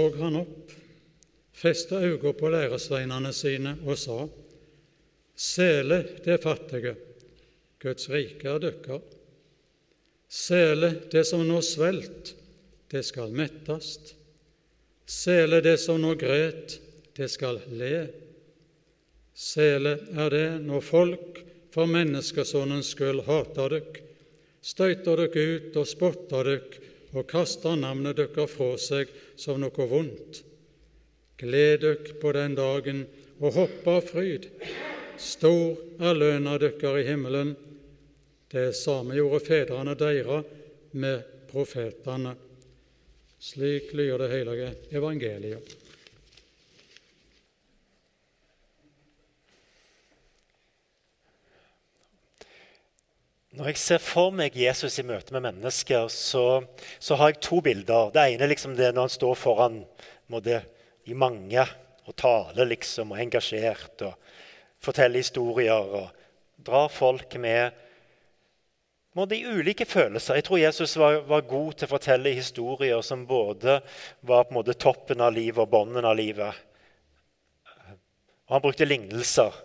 så han opp, festet øynene på læresveinene sine og sa:" Sele det fattige, Guds rike er dykkar. Sele det som nå svelt, det skal mettast. Sele det som nå gret, det skal le. Sele er det når folk for menneskesonnens skyld hater dykk, støyter dykk ut og spotter dykk og kaster navnet dykkar fra seg som noe vondt. Gled dykk på den dagen og hopp av fryd. Stor er lønna dykkar i himmelen. Det samme gjorde fedrene deira med profetene. Slik lyder det hellige evangeliet. Når jeg ser for meg Jesus i møte med mennesker, så, så har jeg to bilder. Det ene liksom det er når han står foran måtte, i mange og taler liksom, og er engasjert og forteller historier og drar folk med måtte, i ulike følelser. Jeg tror Jesus var, var, god til å fortelle historier som både var på en måte toppen av livet og bunnen av livet. Og han brukte lignelser.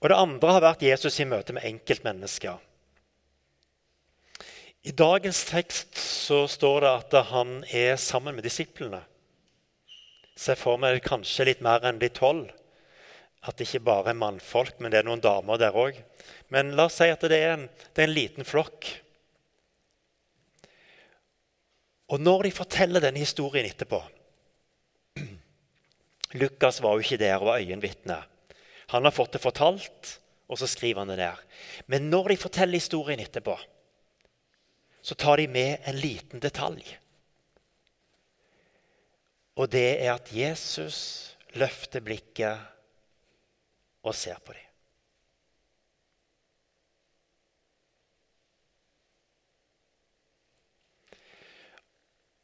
Og det andre har vært Jesus i møte med enkeltmennesker. I dagens tekst så står det at han er sammen med disiplene. Se for meg kanskje litt mer enn de tolv. At det ikke bare er mannfolk, men det er noen damer der òg. Men la oss si at det er, en, det er en liten flokk. Og når de forteller denne historien etterpå Lukas var jo ikke der og var øyenvitne. Han har fått det fortalt, og så skriver han det der. Men når de forteller historien etterpå, så tar de med en liten detalj. Og det er at Jesus løfter blikket og ser på dem.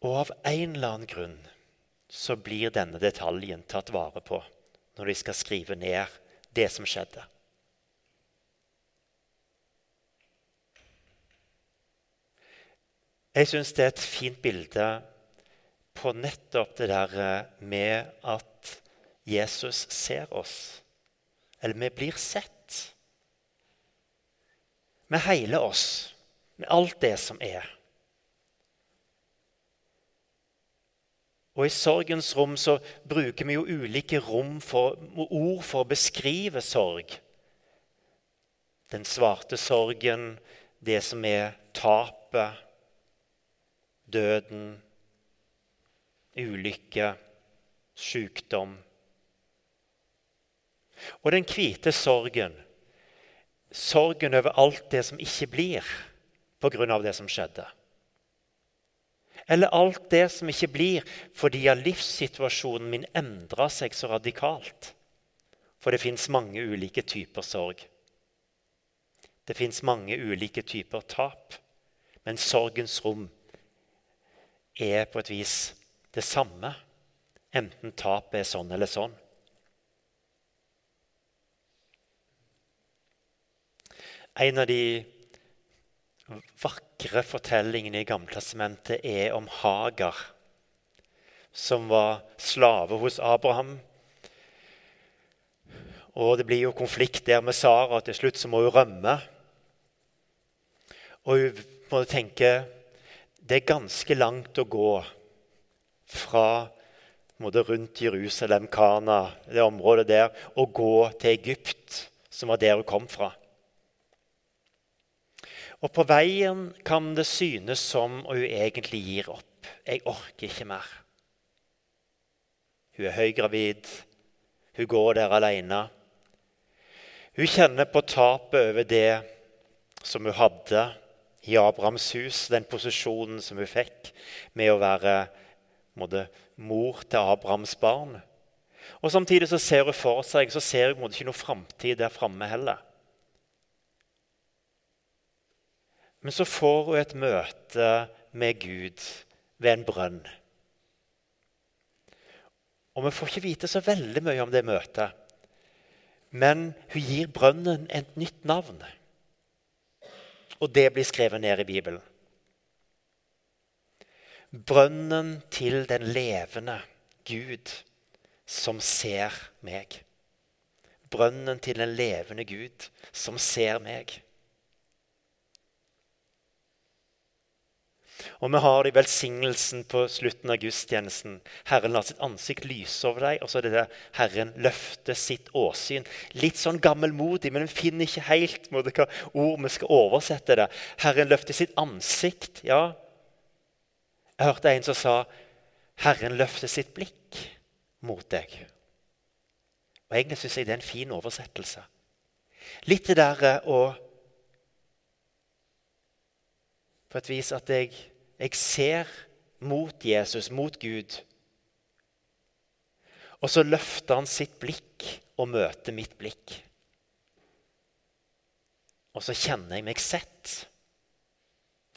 Og av en eller annen grunn så blir denne detaljen tatt vare på når de skal skrive ned det som skjedde. Jeg syns det er et fint bilde på nettopp det der eh, med at Jesus ser oss. Eller vi blir sett. Med hele oss, med alt det som er. Og I sorgens rom så bruker vi jo ulike for, ord for å beskrive sorg. Den svarte sorgen, det som er tapet, døden, ulykke, sykdom. Og den hvite sorgen, sorgen over alt det som ikke blir pga. det som skjedde. Eller alt det som ikke blir fordi livssituasjonen min endrer seg så radikalt. For det fins mange ulike typer sorg. Det fins mange ulike typer tap. Men sorgens rom er på et vis det samme, enten tapet er sånn eller sånn. En av de vakre fortellingen i Gamletestamentet er om Hagar, som var slave hos Abraham. Og Det blir jo konflikt der med Sara, til slutt så må hun rømme. Og hun må tenke det er ganske langt å gå fra rundt Jerusalem, Kana, det området der, og gå til Egypt, som var der hun kom fra. Og på veien kan det synes som om hun egentlig gir opp. Jeg orker ikke mer. Hun er høygravid. Hun går der alene. Hun kjenner på tapet over det som hun hadde i Abrahams hus, den posisjonen som hun fikk med å være måtte, mor til Abrahams barn. Og Samtidig så ser hun for seg så ser hun ikke noe framtid der framme heller. Men så får hun et møte med Gud ved en brønn. Og Vi får ikke vite så veldig mye om det møtet. Men hun gir brønnen et nytt navn. Og det blir skrevet ned i Bibelen. Brønnen til den levende Gud som ser meg. Brønnen til den levende Gud som ser meg. Og vi har det i velsignelsen på slutten av gudstjenesten. Herren lar sitt ansikt lyse over deg, og så er det der Herren løfter sitt åsyn. Litt sånn gammelmodig, men vi finner ikke helt måte, hva ord vi skal oversette det. Herren løfter sitt ansikt. Ja, jeg hørte en som sa 'Herren løfter sitt blikk mot deg'. Og Egentlig syns jeg det er en fin oversettelse. Litt det der å På et vis at jeg jeg ser mot Jesus, mot Gud. Og så løfter han sitt blikk og møter mitt blikk. Og så kjenner jeg meg sett.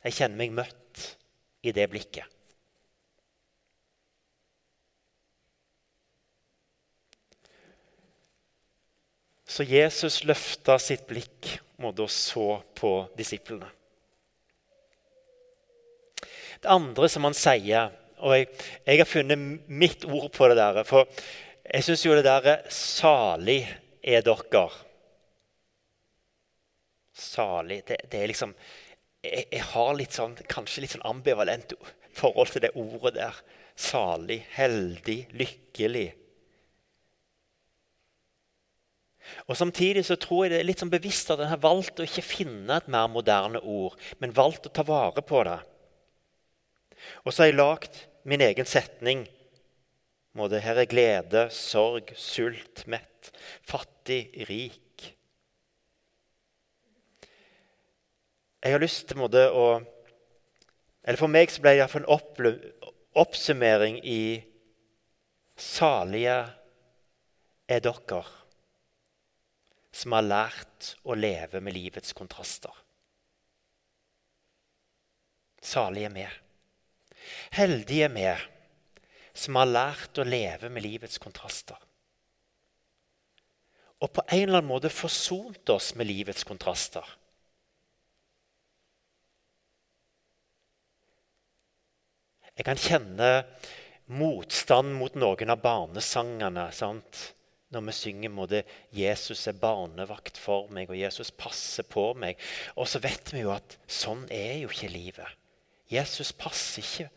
Jeg kjenner meg møtt i det blikket. Så Jesus løfta sitt blikk og så på disiplene. Det andre som han sier Og jeg, jeg har funnet mitt ord på det der. For jeg syns jo det der 'Salig er dere'. Salig Det, det er liksom jeg, jeg, har litt sånn, kanskje litt sånn ambivalent forhold til det ordet der. Salig, heldig, lykkelig. Og Samtidig så tror jeg det er litt sånn bevisst at en har valgt å ikke finne et mer moderne ord, men valgt å ta vare på det. Og så har jeg lagd min egen setning. Måte, her er glede, sorg, sult, mett, fattig, rik. Jeg har lyst til måte, å Eller for meg så ble det iallfall en oppsummering i Salige er dere som har lært å leve med livets kontraster. Salige er vi. Heldige vi som har lært å leve med livets kontraster. Og på en eller annen måte forsont oss med livets kontraster. Jeg kan kjenne motstand mot noen av barnesangene. Sant? Når vi synger måte, 'Jesus er barnevakt for meg', og 'Jesus passer på meg'. Og så vet vi jo at sånn er jo ikke livet. Jesus passer ikke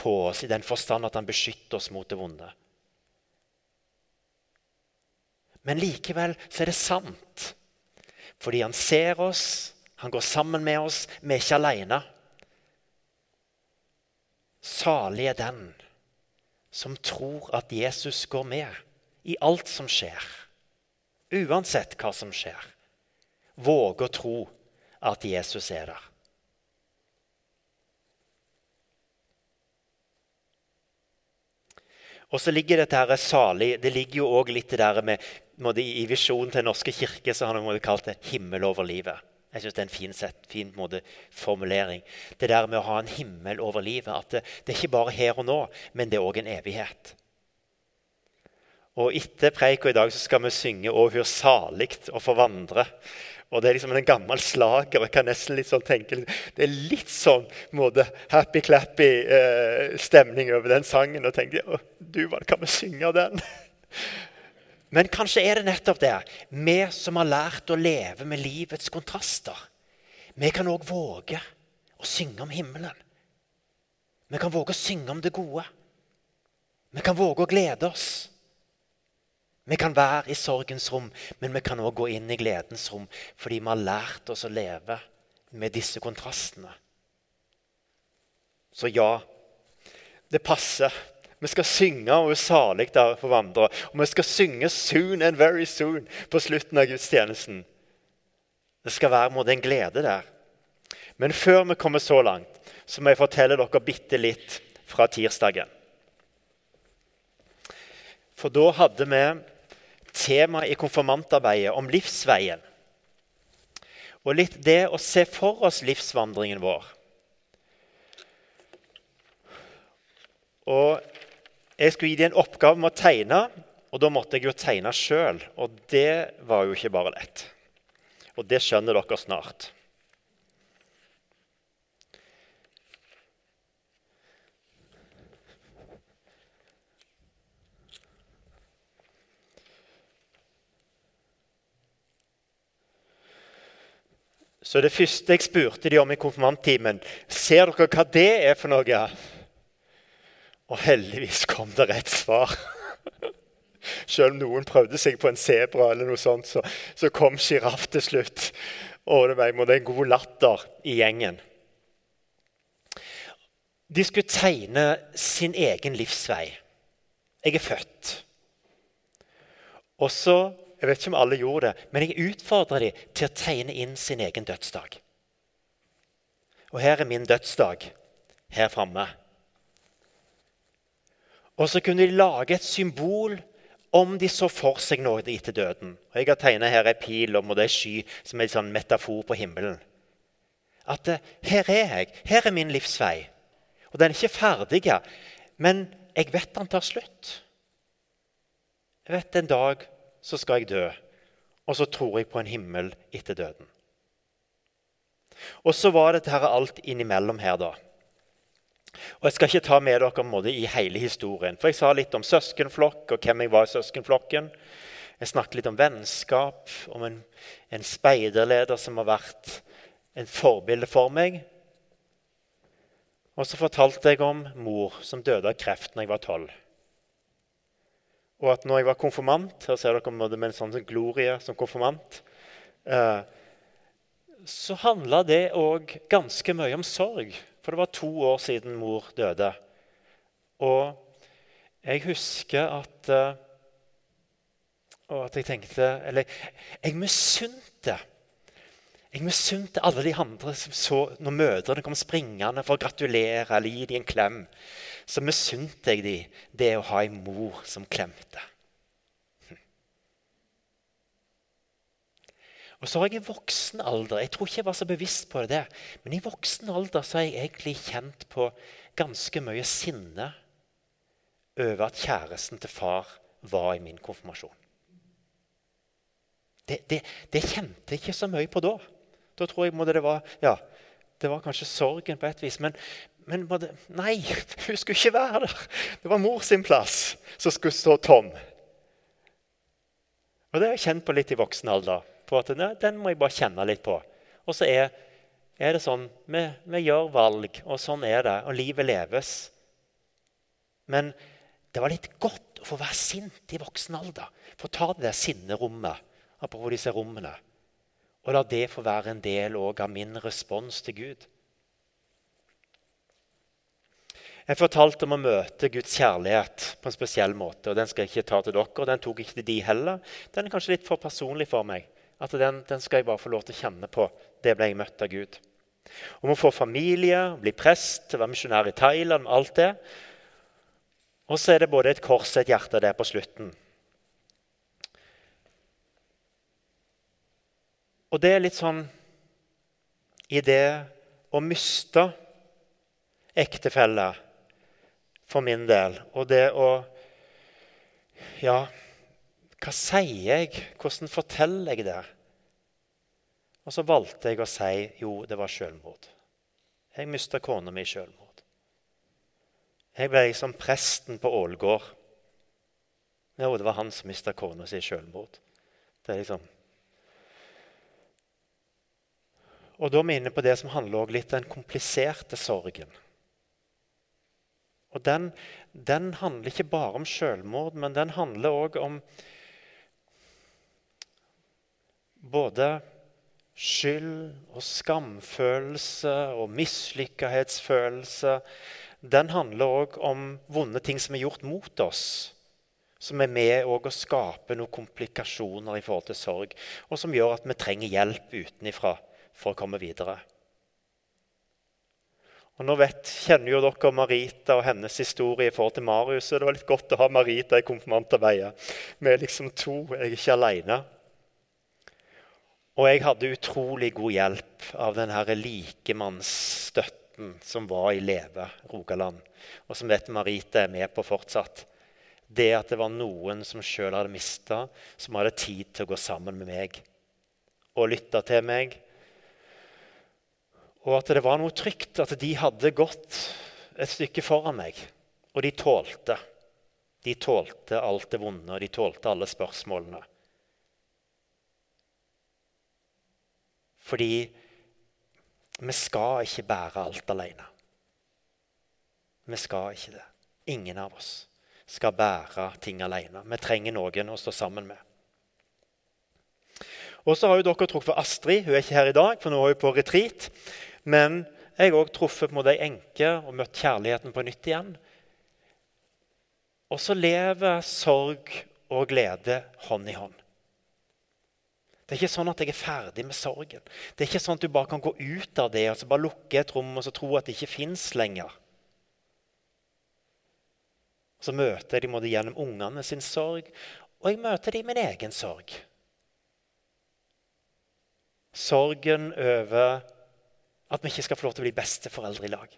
på oss i den forstand at han beskytter oss mot det vonde. Men likevel så er det sant. Fordi han ser oss, han går sammen med oss. Vi er ikke alene. Salig er den som tror at Jesus går med i alt som skjer. Uansett hva som skjer. Våge å tro at Jesus er der. Og så ligger dette her salig Det ligger jo òg litt der med, I visjonen til Den norske kirke så har de kalt det 'himmel over livet'. Jeg synes Det er en fin, set, fin måte, formulering. Det der med å ha en himmel over livet. At det, det er ikke bare her og nå, men det er òg en evighet. Og Etter preika i dag så skal vi synge 'Å, hur saligt å få vandre'. Og Det er liksom en gammel slager. og jeg kan nesten litt sånn tenke, Det er litt sånn måte, happy-clappy eh, over den sangen. Og tenke å, du, hva kan vi synge den? Men kanskje er det nettopp det. Vi som har lært å leve med livets kontraster. Vi kan òg våge å synge om himmelen. Vi kan våge å synge om det gode. Vi kan våge å glede oss. Vi kan være i sorgens rom, men vi kan òg gå inn i gledens rom fordi vi har lært oss å leve med disse kontrastene. Så ja, det passer. Vi skal synge og salig der for vandre. Og vi skal synge 'Soon and Very Soon' på slutten av gudstjenesten. Det skal være mot en glede der. Men før vi kommer så langt, så må jeg fortelle dere bitte litt fra tirsdagen. For da hadde vi tema i konfirmantarbeidet om livsveien. Og litt det å se for oss livsvandringen vår. Og Jeg skulle gi dem en oppgave med å tegne, og da måtte jeg jo tegne sjøl. Og det var jo ikke bare lett. Og det skjønner dere snart. Så det første jeg spurte de om i konfirmanttimen, ser dere hva det er for noe? Og heldigvis kom det rett svar. Selv om noen prøvde seg på en sebra, eller noe sånt, så, så kom sjiraff til slutt. Og det var en god latter i gjengen. De skulle tegne sin egen livsvei. Jeg er født. Og så jeg vet ikke om alle gjorde det, men jeg utfordrer dem til å tegne inn sin egen dødsdag. Og her er min dødsdag her framme. Og så kunne de lage et symbol om de så for seg noe etter døden. Og Jeg har tegna her ei pil om, og det er sky som er en sånn metafor på himmelen. At eh, her er jeg. Her er min livsvei. Og den er ikke ferdig, men jeg vet den tar slutt. Jeg vet en dag så skal jeg dø. Og så tror jeg på en himmel etter døden. Og så var dette her alt innimellom her, da. Og Jeg skal ikke ta med dere måte, i hele historien. For jeg sa litt om søskenflokk og hvem jeg var i søskenflokken. Jeg snakket litt om vennskap, om en, en speiderleder som har vært en forbilde for meg. Og så fortalte jeg om mor som døde av kreft når jeg var tolv. Og at når jeg var konfirmant Her ser dere med en sånn glorie som konfirmant. Eh, så handla det òg ganske mye om sorg. For det var to år siden mor døde. Og jeg husker at eh, Og at jeg tenkte Eller jeg misunte. Jeg misunte alle de andre som så når mødrene kom springende for å gratulere eller gi dem en klem så misunte jeg dem det å ha en mor som klemte. Og så har jeg i voksen alder Jeg tror ikke jeg var så bevisst på det, men i voksen alder så har jeg egentlig kjent på ganske mye sinne over at kjæresten til far var i min konfirmasjon. Det, det, det kjente jeg ikke så mye på da. Da tror jeg det var ja, det var kanskje sorgen på et vis. Men, men det, nei, hun skulle ikke være der. Det var mor sin plass som skulle stå tom. Og Det har jeg kjent på litt i voksen alder. på at nei, Den må jeg bare kjenne litt på. Og så er, er det sånn vi, vi, gjør valg, og sånn er det. Og livet leves. Men det var litt godt å få være sint i voksen alder. Få ta det der sinnerommet. Apropos disse rommene. Og la det få være en del av min respons til Gud. Jeg fortalte om å møte Guds kjærlighet på en spesiell måte. og Den skal jeg ikke ta til dere, og den tok ikke til de heller. Den er kanskje litt for personlig for meg. at den, den skal jeg bare få lov til å kjenne på. Det ble jeg møtt av Gud. Om å få familie, bli prest, være misjonær i Thailand, alt det. Og så er det både et kors og et hjerte der på slutten. Og det er litt sånn i det å miste ektefelle for min del. Og det å Ja, hva sier jeg? Hvordan forteller jeg det? Og så valgte jeg å si jo, det var selvmord. Jeg mista kona mi i selvmord. Jeg ble som presten på Ålgård. Jo, det var han som mista kona si i selvmord. Det er liksom Og da er vi inne på det som handler litt om den kompliserte sorgen. Og den, den handler ikke bare om selvmord, men den handler òg om både skyld og skamfølelse og mislykkethetsfølelse. Den handler òg om vonde ting som er gjort mot oss. Som er med å skape noen komplikasjoner i forhold til sorg, og som gjør at vi trenger hjelp utenifra for å komme videre. Og Nå vet, kjenner jo dere Marita og hennes historie i forhold til Marius. og Det var litt godt å ha Marita i konfirmantarbeidet. Vi er liksom to, jeg er ikke aleine. Og jeg hadde utrolig god hjelp av den likemannsstøtten som var i Leve, Rogaland. Og som vet Marita er med på fortsatt. Det at det var noen som sjøl hadde mista, som hadde tid til å gå sammen med meg og lytte til meg og at det var noe trygt at de hadde gått et stykke foran meg. Og de tålte. De tålte alt det vonde, og de tålte alle spørsmålene. Fordi Vi skal ikke bære alt alene. Vi skal ikke det. Ingen av oss skal bære ting alene. Vi trenger noen å stå sammen med. Og så har jo dere truffet Astrid. Hun er ikke her i dag, for nå er hun på retreat. Men jeg har òg truffet på ei enke og møtt kjærligheten på nytt igjen. Og så lever sorg og glede hånd i hånd. Det er ikke sånn at jeg er ferdig med sorgen. Det er ikke sånn at du bare kan gå ut av det og så bare lukke et rom og så tro at det ikke fins lenger. Så møter jeg dem gjennom ungene sin sorg, og jeg møter dem i min egen sorg. Sorgen over at vi ikke skal få lov til å bli besteforeldre i lag.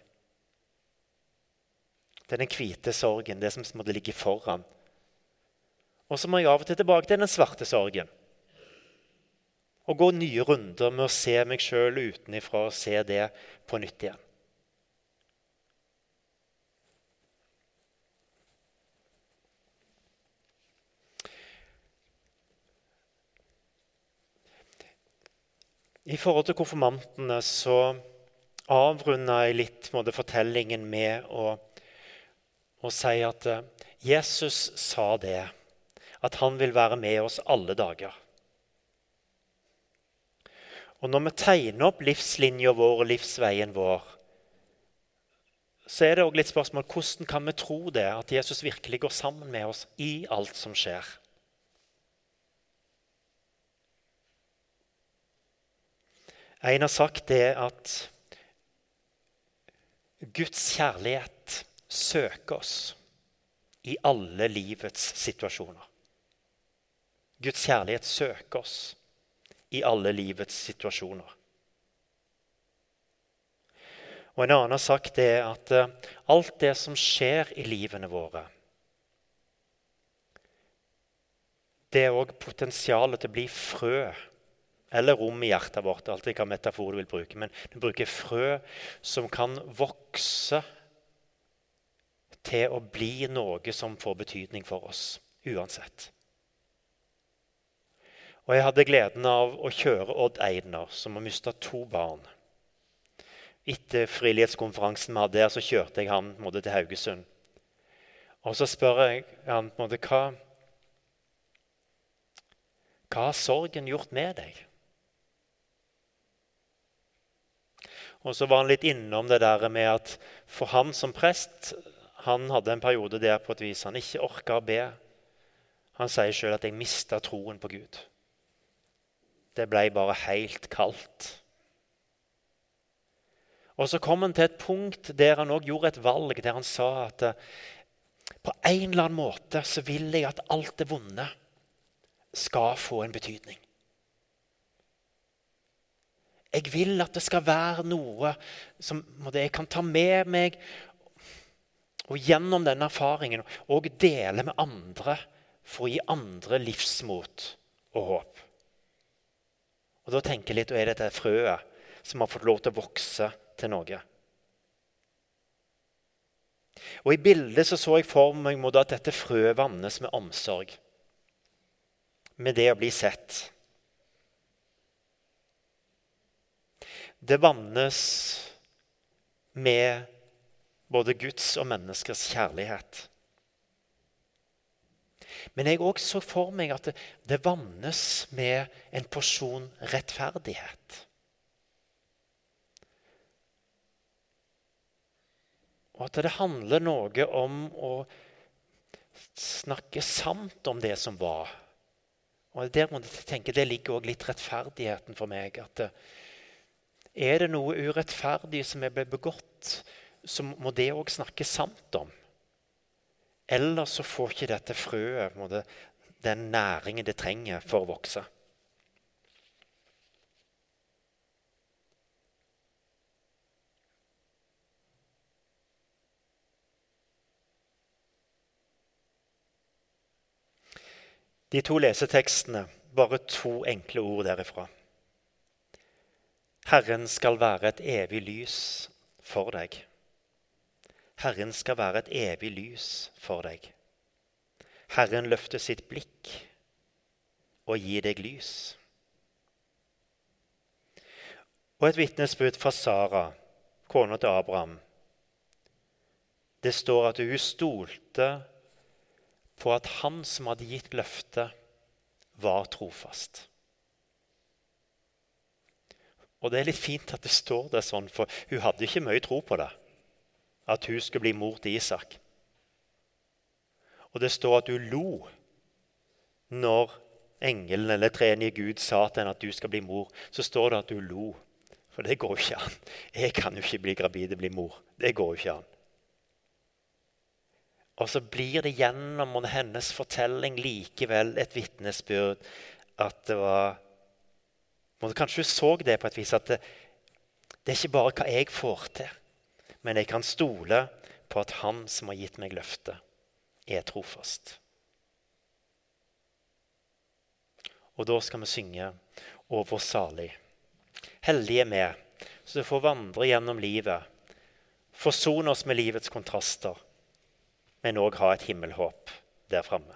Det er den hvite sorgen, det som måtte ligge foran. Og så må jeg av og til tilbake til den svarte sorgen. Og gå nye runder med å se meg sjøl utenifra og se det på nytt igjen. I forhold til konfirmantene så avrunda jeg litt måte, fortellingen med å, å, si at eh, Jesus sa det, at han vil være med oss alle dager. Og når vi tegner opp livslinja vår og livsveien vår, så er det også litt spørsmål hvordan kan vi tro det, at Jesus virkelig går sammen med oss i alt som skjer. En har sagt det at Guds kjærlighet søker oss i alle livets situasjoner. Guds kjærlighet søker oss i alle livets situasjoner. Og En annen sak det er at eh, alt det som skjer i livene våre, det er òg potensialet til å bli frø eller rom i hjertet vårt. alt hvilken metafor du vil bruke. Men du bruker frø som kan vokse til å bli noe som får betydning for oss uansett. Og Jeg hadde gleden av å kjøre Odd Eidner, som har mista to barn. Etter frivillighetskonferansen vi hadde der, så kjørte jeg han måte, til Haugesund. Og så spør jeg han på en måte, hva, hva har sorgen gjort med deg? Og så var han litt innom det der med at for han som prest han hadde en periode der på et vis han ikke orka å be. Han sier sjøl at 'jeg mista troen på Gud'. Det ble bare helt kaldt. Og så kom han til et punkt der han òg gjorde et valg, der han sa at eh, på en eller annen måte så vil jeg at alt det vonde skal få en betydning. Jeg vil at det skal være noe som jeg kan ta med meg og gjennom denne erfaringen og dele med andre for å gi andre livsmot og håp. Og Da tenker jeg litt, og er dette frøet som har fått lov til å vokse til noe? Og I bildet så, så jeg for meg at dette frøet vannes med omsorg. Med det å bli sett. Det vannes med både Guds og menneskers kjærlighet. Men jeg òg så for meg at det, det vannes med en porsjon rettferdighet. Og at det handler noe om å snakke sant om det som var. Og der må jeg tenke, Det ligger òg litt rettferdigheten for meg. at det, er det noe urettferdig som er begått, så må det òg snakkes sant om. Ellers så får ikke dette frøet den næringen det trenger for å vokse. De to lesetekstene, bare to enkle ord derifra. Herren skal være et evig lys for deg. Herren skal være et evig lys for deg. Herren løfter sitt blikk og gir deg lys. Og et vitnesbyrd fra Sara, kona til Abraham. Det står at hun stolte på at han som hadde gitt løftet, var trofast. Og det er litt fint at det står det sånn, for hun hadde ikke mye tro på det. At hun skulle bli mor til Isak. Og det står at hun lo når engelen eller treenige Gud sa til henne at du skal bli mor. Så står det at hun lo. For det går jo ikke an. Jeg kan jo ikke bli gravid og bli mor. Det går jo ikke an. Og så blir det gjennom hennes fortelling likevel et vitnesbyrd at det var Kanskje hun så det på et vis, at det, det er ikke bare hva jeg får til, men jeg kan stole på at Han som har gitt meg løftet, er trofast. Og da skal vi synge over salig. Hellige er vi, så du får vandre gjennom livet, forsone oss med livets kontraster men òg ha et himmelhåp der framme.